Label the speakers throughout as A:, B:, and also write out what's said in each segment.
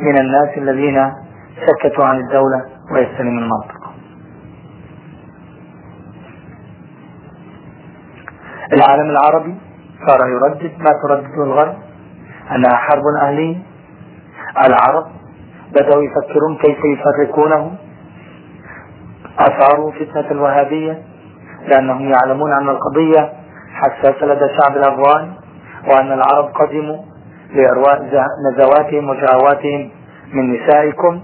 A: من الناس الذين سكتوا عن الدولة ويستلموا المنطقة. العالم العربي صار يردد ما تردده الغرب أنها حرب أهلية. العرب بدأوا يفكرون كيف يفرقونه. أثاروا فتنة الوهابية لأنهم يعلمون أن القضية حساسة لدى الشعب الأفغاني وأن العرب قدموا لإرواء نزواتهم وشهواتهم من نسائكم.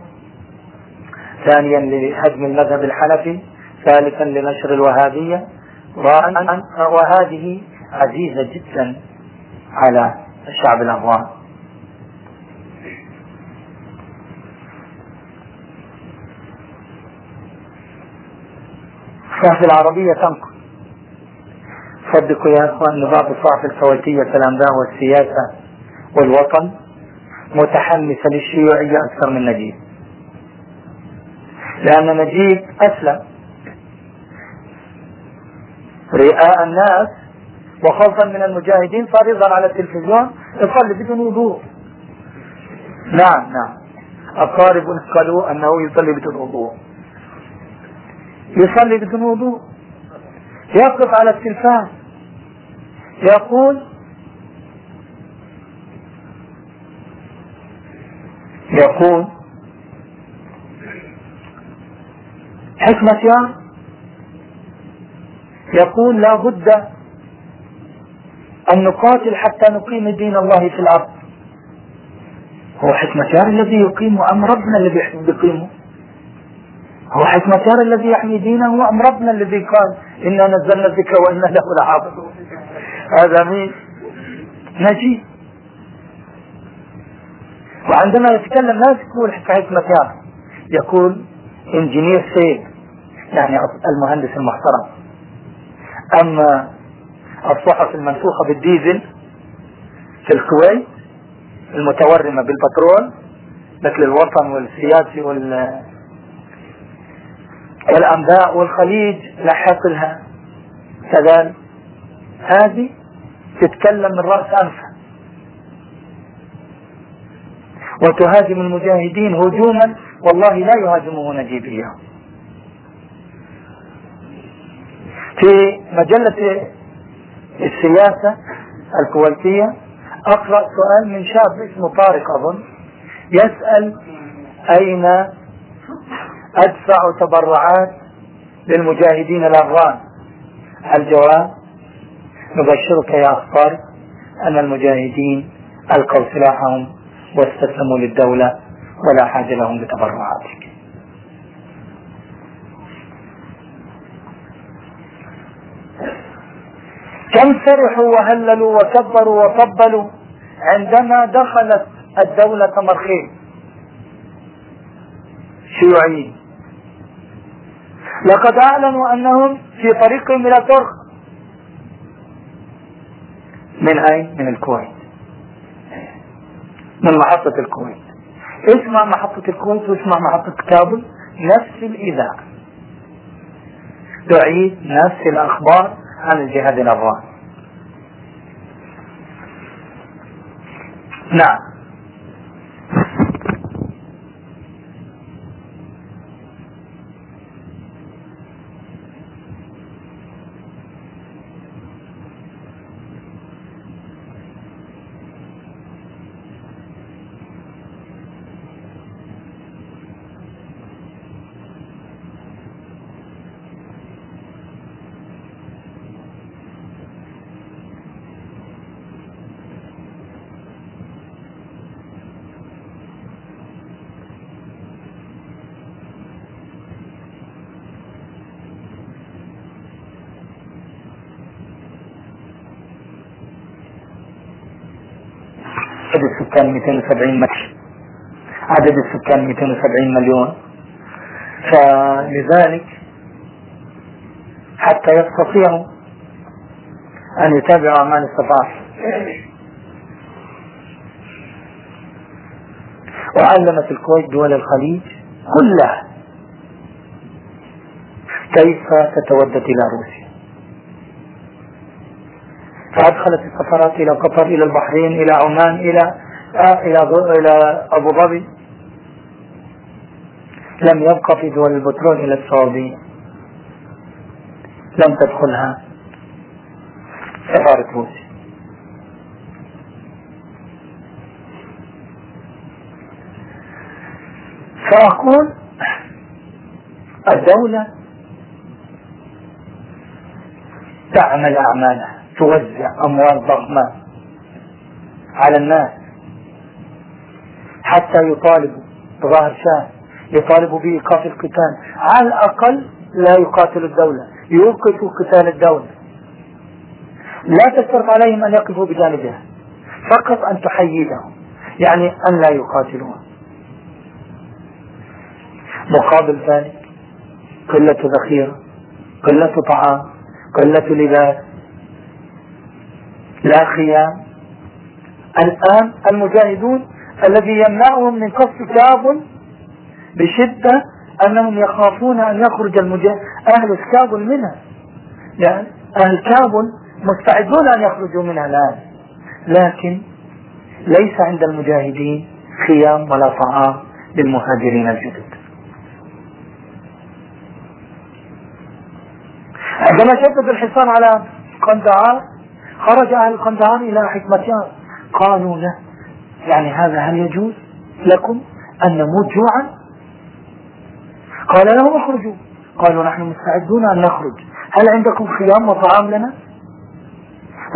A: ثانيا لهدم المذهب الحنفي. ثالثا لنشر الوهابية. وهذه عزيزة جدا على الشعب الأفغاني الصحف العربية تنقل. صدقوا يا إخوان نظام الصحف الكويتية في الأنباء والسياسة. والوطن متحمسة للشيوعية أكثر من نجيب. لأن نجيب أسلم. رئاء الناس وخوفا من المجاهدين صار يظهر على التلفزيون يصلي بدون وضوء. نعم نعم. أقارب قالوا أنه يصلي بدون وضوء. يصلي بدون وضوء. يقف على التلفاز. يقول يقول حكمة يقول لا بد أن نقاتل حتى نقيم دين الله في الأرض. هو حكمة الذي يقيم أم ربنا الذي يقيمه هو حكمة الذي يحمي دينه أم ربنا الذي قال إنا نزلنا الذكر وإنا له لحافظون؟ هذا مين؟ نجيب وعندما يتكلم لا يقول حكمة يار يقول انجينير سيد يعني المهندس المحترم أما الصحف المنفوخة بالديزل في الكويت المتورمة بالبترول مثل الوطن والسياسي وال والأنباء والخليج لاحق لها كذلك هذه تتكلم من رأس أنفها. وتهاجم المجاهدين هجوما والله لا يهاجمه نجيب إياه في مجلة السياسة الكويتية أقرأ سؤال من شاب اسمه طارق أظن يسأل أين أدفع تبرعات للمجاهدين الأفغان الجواب نبشرك يا أخ طارق أن المجاهدين ألقوا سلاحهم واستسلموا للدولة ولا حاجة لهم بتبرعاتك كم فرحوا وهللوا وكبروا وطبلوا عندما دخلت الدولة مرخين. شيوعيين. لقد أعلنوا أنهم في طريقهم إلى ترك. من أين؟ من الكويت. من محطة الكويت اسمع محطة الكويت واسمع محطة كابل؟ نفس الإذاعة. تعيد نفس الأخبار عن الجهاد الأفغاني. نعم عدد السكان 270 مليون عدد السكان 270 مليون. فلذلك حتى يستطيعوا أن يتابعوا أعمال الصفاح وعلمت الكويت دول الخليج كلها كيف تتودد إلى روسيا. فأدخلت السفارات إلى قطر إلى البحرين إلى عمان إلى إلى إلى أبو ظبي. لم يبقى في دول البترول إلى السعودية. لم تدخلها. سفارة روسيا. فأقول الدولة تعمل أعمالها توزع أموال ضخمة على الناس. حتى يطالبوا بظاهر شاه يطالبوا بإيقاف القتال على الأقل لا يقاتل الدولة يوقفوا قتال الدولة. لا تشترط عليهم أن يقفوا بجانبها فقط أن تحيدهم يعني أن لا يقاتلون. مقابل ذلك قلة ذخيرة قلة طعام قلة لباس. لا خيام. الآن المجاهدون الذي يمنعهم من قصف كابل بشدة أنهم يخافون أن يخرج المجاهد أهل كابل منها. يعني أهل كابل مستعدون أن يخرجوا منها الآن. لكن ليس عند المجاهدين خيام ولا طعام للمهاجرين الجدد. عندما شدد الحصار على قندهار خرج أهل قندهار إلى حكمتيان قالوا له يعني هذا هل يجوز لكم أن نموت جوعا؟ قال لهم اخرجوا. قالوا نحن مستعدون أن نخرج. هل عندكم خيام وطعام لنا؟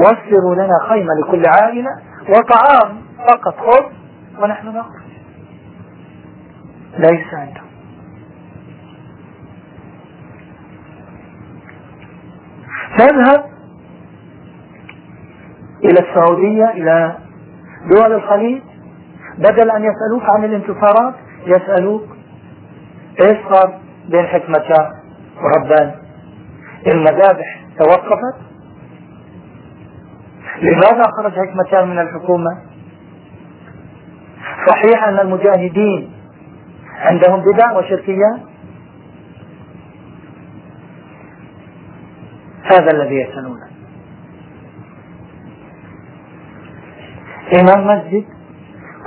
A: وفروا لنا خيمة لكل عائلة وطعام فقط. خذ ونحن نخرج. ليس عندهم. تذهب إلى السعودية إلى دول الخليج بدل أن يسألوك عن الانتصارات يسألوك إيش صار بين حكمتان وربان؟ المذابح توقفت؟ لماذا خرج حكمتان من الحكومة؟ صحيح أن المجاهدين عندهم بدع وشركيات هذا الذي يسألونه. إمام مسجد.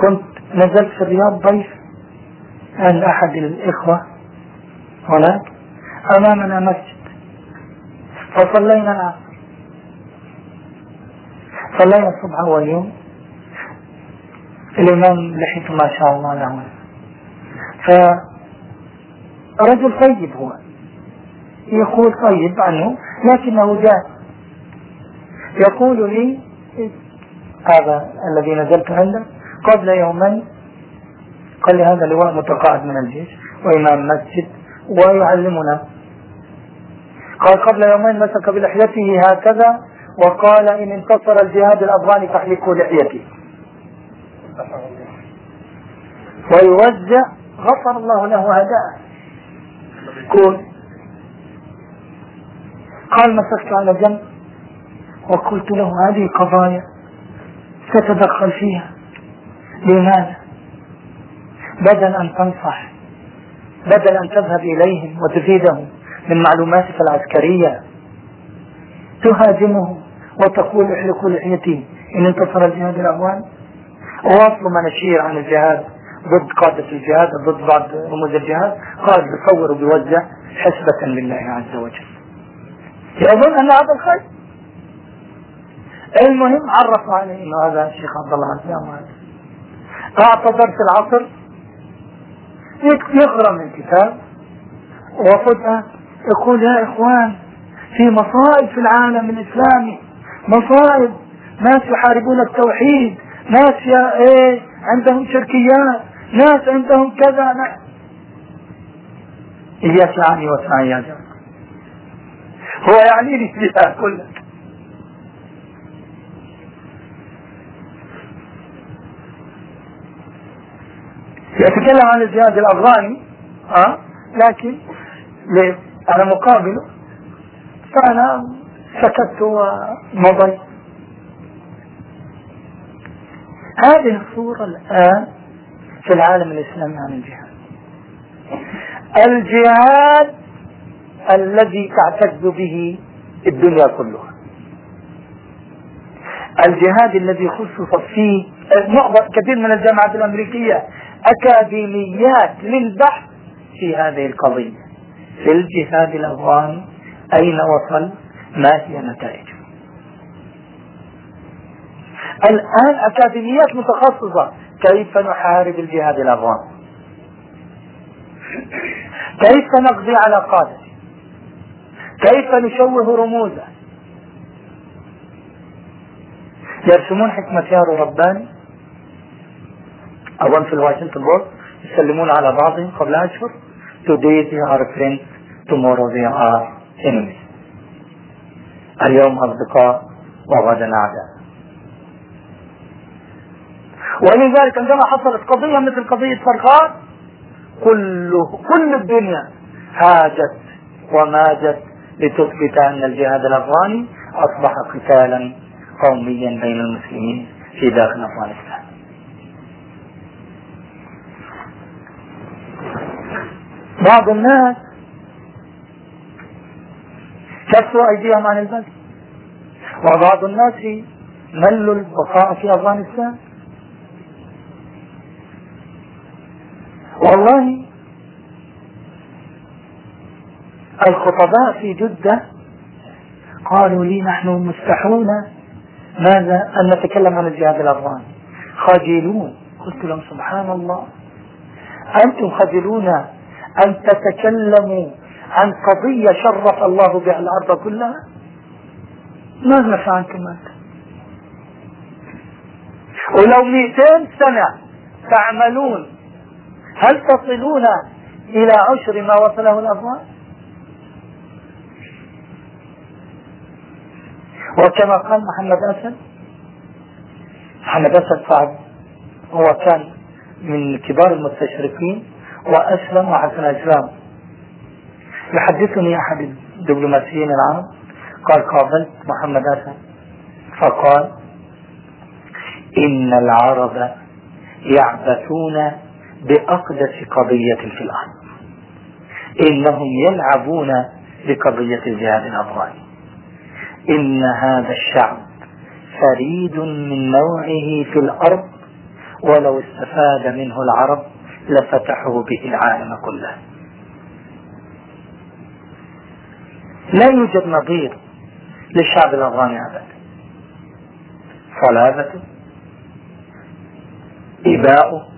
A: كنت نزلت في الرياض ضيف عند أحد الإخوة هناك أمامنا مسجد. فصلينا العصر صلينا الصبح أول يوم الإمام لحيته ما شاء الله له. فرجل طيب هو. يقول طيب عنه لكنه جاء يقول لي هذا الذي نزلت عنده قبل يومين. قال لي هذا لواء متقاعد من الجيش وإمام مسجد ويعلمنا. قال قبل يومين مسك بلحيته هكذا وقال إن انتصر الجهاد الأفغاني فاحلقوا لحيتي. ويوزع غفر الله له هداه. كون قال مسكت على جنب وقلت له هذه قضايا. تتدخل فيها. لماذا؟ بدل أن تنصح بدل أن تذهب إليهم وتفيدهم من معلوماتك العسكرية تهاجمهم وتقول احلقوا لحيتي إن انتصر الجهاد الأول. وأصل مناشير عن الجهاد ضد قادة الجهاد ضد بعض رموز الجهاد. قال بيصور وبيوزع حسبة لله عز وجل. يظن أن هذا الخير؟ المهم عرفوا عليه انه هذا الشيخ عبد الله الجامع اعطى درس العصر يقرأ من الكتاب وفجأة يقول يا إخوان في مصائب في العالم الإسلامي مصائب ناس يحاربون التوحيد ناس يا إيه عندهم شركيات ناس عندهم كذا ناس إياك يعني واسمعي يا جماعة. هو يعني لي فيها كلها. يتكلم عن الجهاد الأفغاني ها لكن على مقابله فأنا سكت ومضيت هذه الصورة الآن في العالم الإسلامي عن الجهاد. الجهاد الذي تعتز به الدنيا كلها. الجهاد الذي خصصت فيه معظم كثير من الجامعات الأمريكية أكاديميات للبحث في هذه القضية. في الجهاد الأفغاني أين وصل؟ ما هي نتائجه؟ الآن أكاديميات متخصصة. كيف نحارب الجهاد الأفغاني؟ كيف نقضي على قادته كيف نشوه رموزه؟ يرسمون حكمة يارو رباني. أظن في الواشنطن بوست يسلمون على بعضهم قبل أشهر. Today they are friends tomorrow they are enemies. اليوم أصدقاء وغدا أعداء ولذلك عندما حصلت قضية مثل قضية فرقان كله كل الدنيا هاجت وماجت لتثبت أن الجهاد الأفغاني أصبح قتالا قوميا بين المسلمين في داخل أفغانستان. بعض الناس كفوا أيديهم عن البلد وبعض الناس ملوا البقاء في أفغانستان. والله الخطباء في جدة قالوا لي نحن مستحون ماذا أن نتكلم عن الجهاد الأفغاني. خجلون. قلت لهم سبحان الله. أنتم خجلون أن تتكلموا عن قضية شرف الله بها الأرض كلها؟ ماذا فعلتم أنتم ولو 200 سنة تعملون هل تصلون إلى عشر ما وصله الأفغان وكما قال محمد أسد محمد أسد صعب هو كان من كبار المستشرقين وأسلم وحسن إسلام يحدثني أحد الدبلوماسيين العرب قال قابلت محمد أسد. فقال إن العرب يعبثون بأقدس قضية في الأرض. إنهم يلعبون بقضية الجهاد الأفغاني إن هذا الشعب فريد من نوعه في الأرض ولو استفاد منه العرب لفتحوا به العالم كله. لا يوجد نظير للشعب الأفغاني أبدا. صلابته إباؤه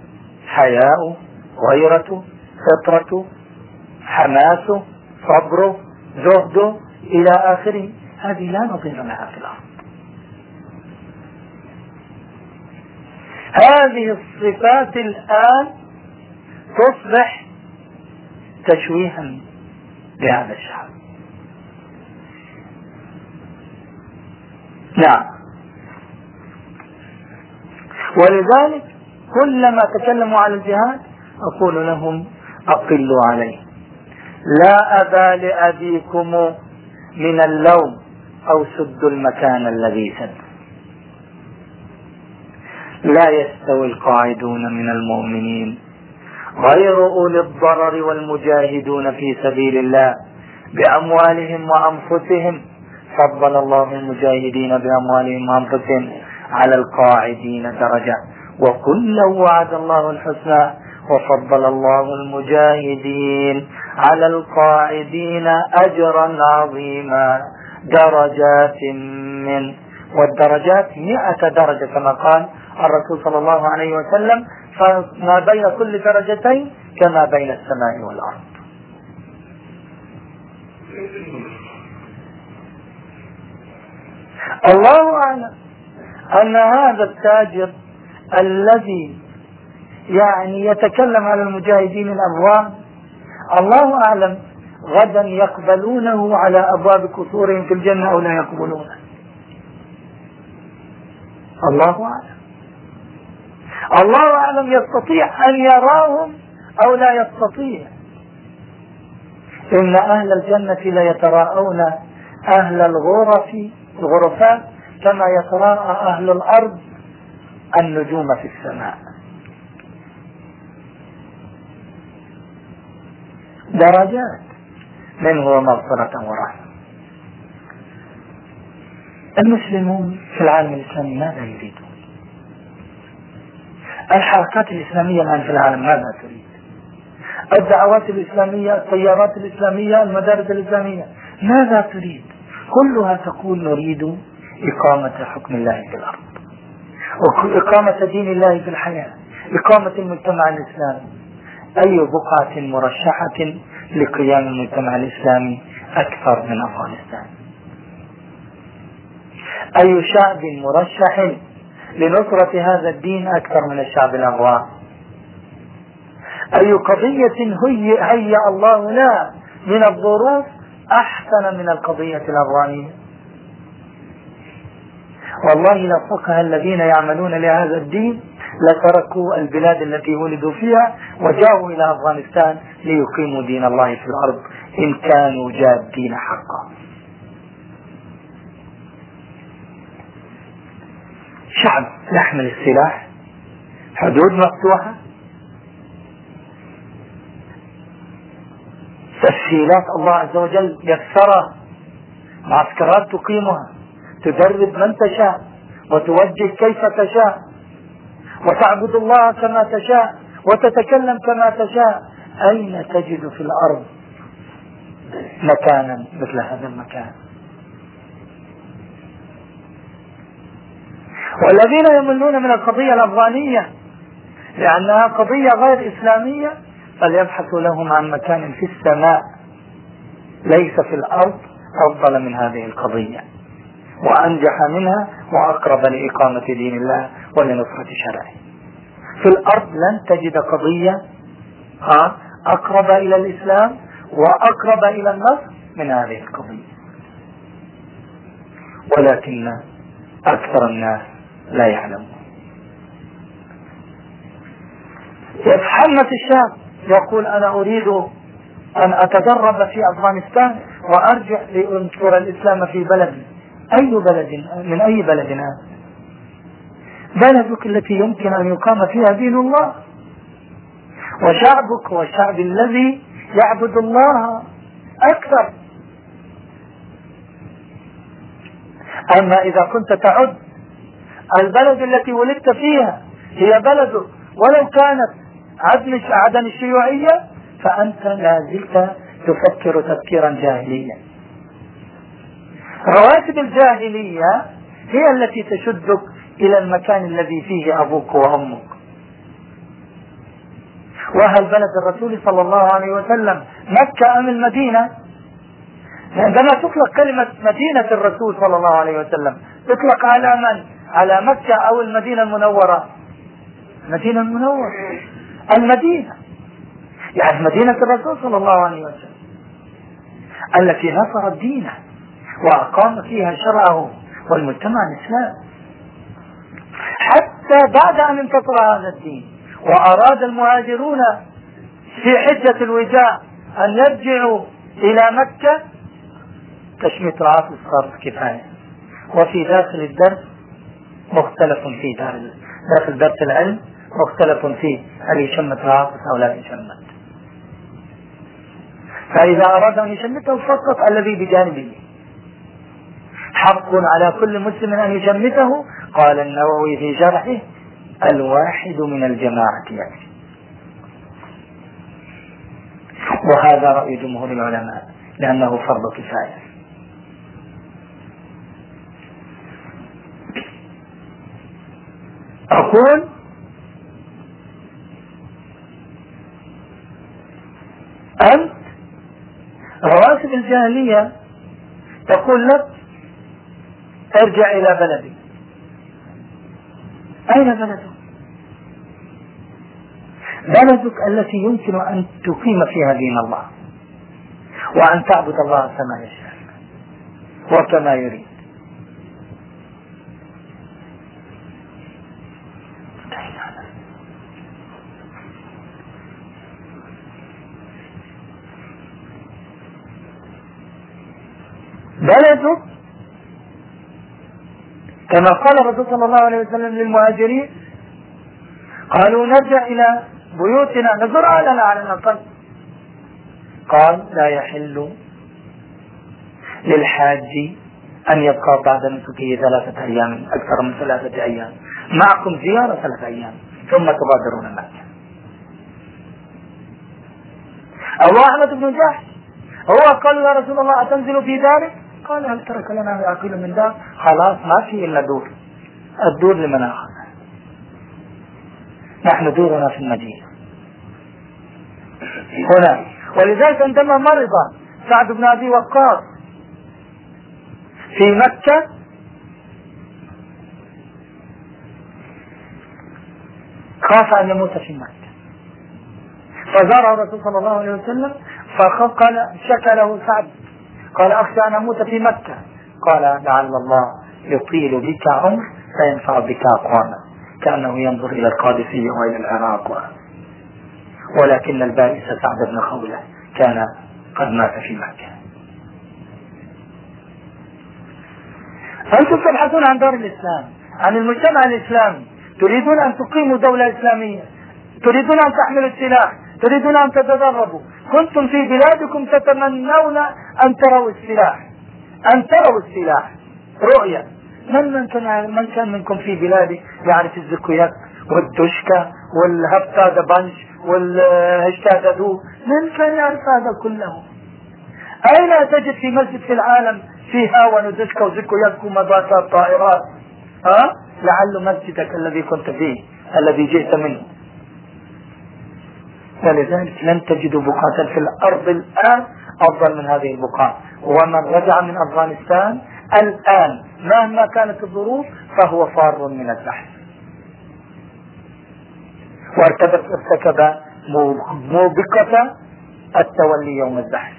A: حياؤه غيرته فطرته حماسه صبره زهده إلى آخره. هذه لا نظير لها في الأرض. هذه الصفات الآن تصبح تشويها لهذا الشعب نعم. ولذلك كلما تكلموا عن الجهاد أقول لهم أقلوا عليه. لا أبا لأبيكم من اللوم أو سدوا المكان الذي سد. لا يستوي القاعدون من المؤمنين. غير أولي الضرر والمجاهدون في سبيل الله بأموالهم وأنفسهم. فضل الله المجاهدين بأموالهم وأنفسهم على القاعدين درجة. وكلا وعد الله الحسنى وفضل الله المجاهدين على القاعدين أجرا عظيما درجات من والدرجات مئة درجة كما قال الرسول صلى الله عليه وسلم فما بين كل درجتين كما بين السماء والأرض. الله أعلم أن هذا التاجر الذي يعني يتكلم على المجاهدين الأبواب الله أعلم غدا يقبلونه على أبواب قصورهم في الجنة أو لا يقبلونه. الله أعلم. الله أعلم يستطيع أن يراهم أو لا يستطيع. إن أهل الجنة ليتراءون أهل الغرف الغرفات كما يتراءى أهل الأرض النجوم في السماء. درجات منه مغفرة ورحمة. المسلمون في العالم الإسلامي ماذا يريدون؟ الحركات الإسلامية الآن في العالم ماذا تريد؟ الدعوات الإسلامية التيارات الإسلامية المدارس الإسلامية ماذا تريد؟ كلها تقول نريد إقامة حكم الله في الأرض وإقامة دين الله في الحياة إقامة المجتمع الإسلامي. أي بقعة مرشحة لقيام المجتمع الإسلامي أكثر من أفغانستان؟ أي شعب مرشح لنصرة هذا الدين أكثر من الشعب الأفغان أي قضية هي هيأ الله لها من الظروف أحسن من القضية الأفغانية والله لفقها الذين يعملون لهذا الدين لتركوا البلاد التي ولدوا فيها وجاءوا إلى أفغانستان ليقيموا دين الله في الأرض إن كانوا جادين حقا. شعب يحمل السلاح. حدود مفتوحة. تسهيلات الله عز وجل يسرها. معسكرات تقيمها. تدرب من تشاء وتوجه كيف تشاء. وتعبد الله كما تشاء وتتكلم كما تشاء. أين تجد في الأرض مكانا مثل هذا المكان؟ والذين يملون من القضية الأفغانية لأنها قضية غير إسلامية فليبحثوا لهم عن مكان في السماء. ليس في الأرض أفضل من هذه القضية. وأنجح منها وأقرب لإقامة دين الله ولنصرة شرعه. في الأرض لن تجد قضية أقرب إلى الإسلام وأقرب إلى النصر من هذه القضية. ولكن أكثر الناس لا يعلمون يتحمس الشاب يقول أنا أريد أن أتدرب في أفغانستان وأرجع لأنشر الإسلام في بلدي. أي بلد؟ من أي بلد؟ هذا بلدك التي يمكن أن يقام فيها دين الله. وشعبك والشعب الذي يعبد الله أكثر. أما إذا كنت تعد البلد التي ولدت فيها هي بلدك ولو كانت عدم عدم الشيوعية فأنت لا زلت تفكر تفكيرا جاهليا. رواتب الجاهلية هي التي تشدك إلى المكان الذي فيه أبوك وأمك. وهل بلد الرسول صلى الله عليه وسلم مكة أم المدينة؟ عندما تطلق كلمة مدينة الرسول صلى الله عليه وسلم تطلق على من؟ على مكة أو المدينة المنورة. المدينة المنورة المدينة. يعني مدينة الرسول صلى الله عليه وسلم. التي نصرت دينه وأقام فيها شرعه والمجتمع الإسلامي حتى بعد أن انتصر هذا الدين وأراد المهاجرون في حجة الوداع أن يرجعوا إلى مكة تشميت العاطف صار كفاية. وفي داخل الدرس مختلف في دار داخل درس العلم مختلف فيه هل يشمت العاطف أو لا يشمت. فإذا أراد أن يشمته فقط الذي بجانبه. حق على كل مسلم أن يشمته قال النووي في شرحه الواحد من الجماعة يكفي وهذا رأي جمهور العلماء لأنه فرض كفاية. أقول أنت رواتب الجاهلية تقول لك ارجع إلى بلدك أين بلدك؟ بلدك التي يمكن أن تقيم فيها دين الله وأن تعبد الله كما يشاء وكما يريد بلدك كما قال الرسول صلى الله عليه وسلم للمهاجرين قالوا نرجع إلى بيوتنا نزرع لنا على الأقل. قال لا يحل للحاج أن يبقى بعد نسكه ثلاثة أيام أكثر من ثلاثة أيام. معكم زيارة ثلاثة أيام ثم تغادرون مكة أبو أحمد بن جحش هو قال يا رسول الله أتنزل في دارك؟ قال هل ترك لنا أقل من دار خلاص ما في إلا دور. الدور لمن نحن دورنا في المدينة. هنا. ولذلك عندما مرض سعد بن أبي وقاص في مكة خاف أن يموت في مكة. فزاره الرسول صلى الله عليه وسلم فقال شكى له سعد. قال أخشى أن أموت في مكة. قال لعل الله يطيل بك عمر فينفع بك أقواما. كأنه ينظر إلى القادسية وإلى العراق. ولكن البائس سعد بن خولة كان قد مات في مكة. أنتم تبحثون عن دار الإسلام عن المجتمع الإسلامي. تريدون أن تقيموا دولة إسلامية. تريدون أن تحملوا السلاح. تريدون أن تتدربوا. كنتم في بلادكم تتمنون أن تروا السلاح. أن تروا السلاح. رؤية. من من كان من كان منكم في بلادي؟ يعرف الزكويات والدشكة والهبتا دبنش والهشتا دو. من كان يعرف هذا كله؟ أين تجد في مسجد في العالم في هاون ودشكة وزكويات ومضات الطائرات ها؟ لعل مسجدك الذي كنت فيه الذي جئت منه. ولذلك لن تجدوا بقعة في الأرض الآن أفضل من هذه البقعة ومن رجع من أفغانستان الآن مهما كانت الظروف فهو فار من البحث وارتكب ارتكب موبقة التولي يوم البحث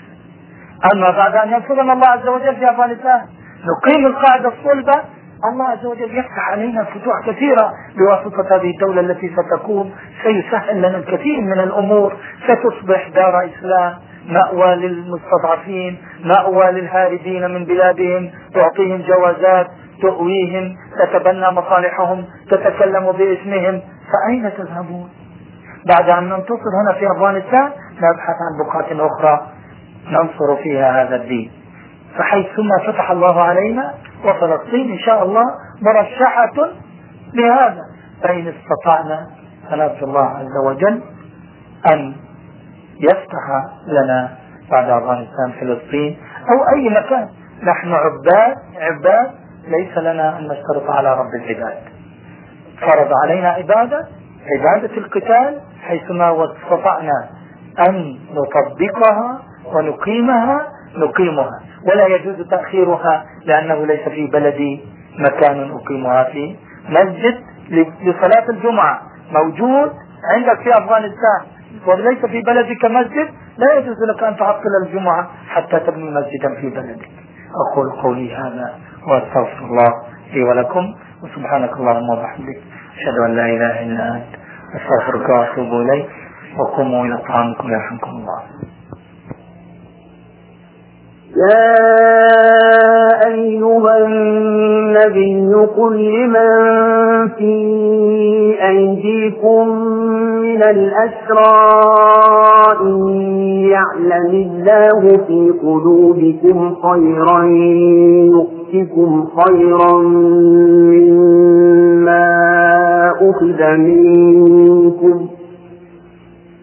A: أما بعد أن ينصرنا الله عز وجل في أفغانستان نقيم القاعدة الصلبة الله عز وجل يفتح علينا فتوح كثيرة بواسطة هذه الدولة التي ستكون سيسهل لنا الكثير من الأمور. ستصبح دار إسلام مأوى للمستضعفين مأوى للهاربين من بلادهم تعطيهم جوازات تؤويهم تتبنى مصالحهم تتكلم باسمهم. فأين تذهبون؟ بعد أن ننتصر هنا في أفغانستان نبحث عن بقعة أخرى ننصر فيها هذا الدين. فحيثما فتح الله علينا وفلسطين إن شاء الله مرشحة لهذا. فإن استطعنا فنرجو الله عز وجل أن يفتح لنا بعد أفغانستان فلسطين أو أي مكان. نحن عباد عباد ليس لنا أن نشترط على رب العباد. فرض علينا عبادة عبادة القتال حيثما استطعنا أن نطبقها ونقيمها نقيمها. ولا يجوز تأخيرها لأنه ليس في بلدي مكان أقيمها فيه مسجد لصلاة الجمعة موجود عندك في أفغانستان وليس في بلدك مسجد لا يجوز لك أن تعطل الجمعة حتى تبني مسجدا في بلدك. أقول قولي هذا وأستغفر الله لي ولكم وسبحانك اللهم وبحمدك أشهد أن لا إله إلا أنت أستغفرك وأتوب إليك وقوموا إلى طعامكم يرحمكم الله.
B: يا أيها النبي قل لمن في أيديكم من الأسرى يعلم الله في قلوبكم خيرا يؤتكم خيرا مما أخذ منكم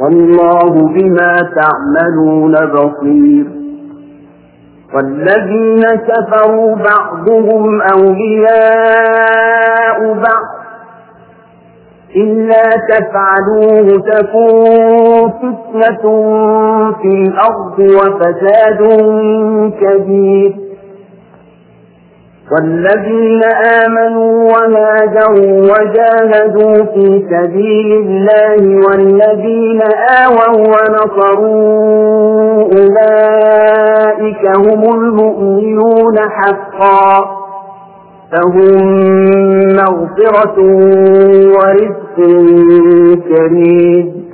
B: والله بما تعملون بصير. والذين كفروا بعضهم أولياء بعض. إلا تفعلوه تكون فتنة في الأرض وفساد كبير. والذين آمنوا وهاجروا وجاهدوا في سبيل الله والذين آووا ونصروا أولئك هم المؤمنون حقا لهم مغفرة ورزق كريم.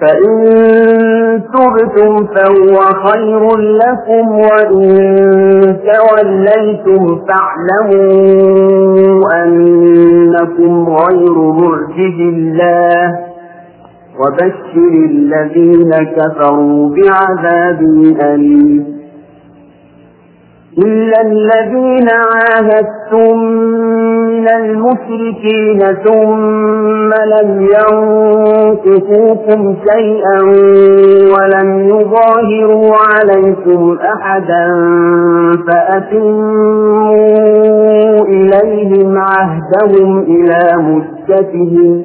B: فإن تبتم فهو خير لكم وإن توليتم فاعلموا أنكم غير معجز الله وبشر الذين كفروا بعذاب أليم إلا الذين عاهدتم من المشركين ثم لم ينقصوكم شيئا ولم يظاهروا عليكم أحدا فأتموا إليهم عهدهم إلى مدتهم.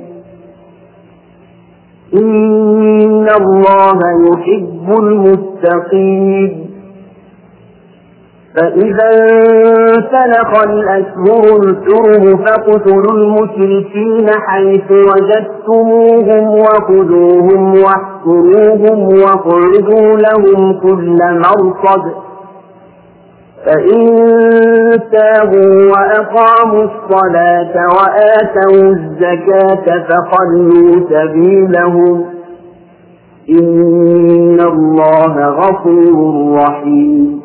B: إن الله يحب المتقين. فإذا انسلخ الأشهر الحرم فاقتلوا المشركين حيث وجدتموهم وخذوهم واحصروهم واقعدوا لهم كل مرصد. فإن تابوا وأقاموا الصلاة وآتوا الزكاة فخلوا سبيلهم. إن الله غفور رحيم.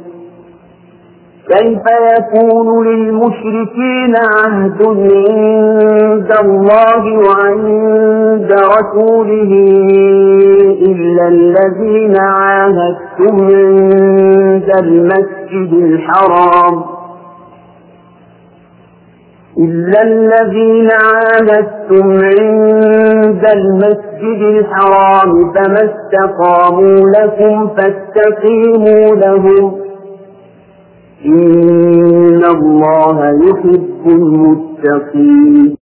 B: كيف يكون للمشركين عهد عند الله وعند رسوله إلا الذين عاهدتم عند المسجد الحرام؟ إلا الذين عاهدتم عند المسجد الحرام فما استقاموا لكم فاستقيموا لهم إن الله يحب المتقين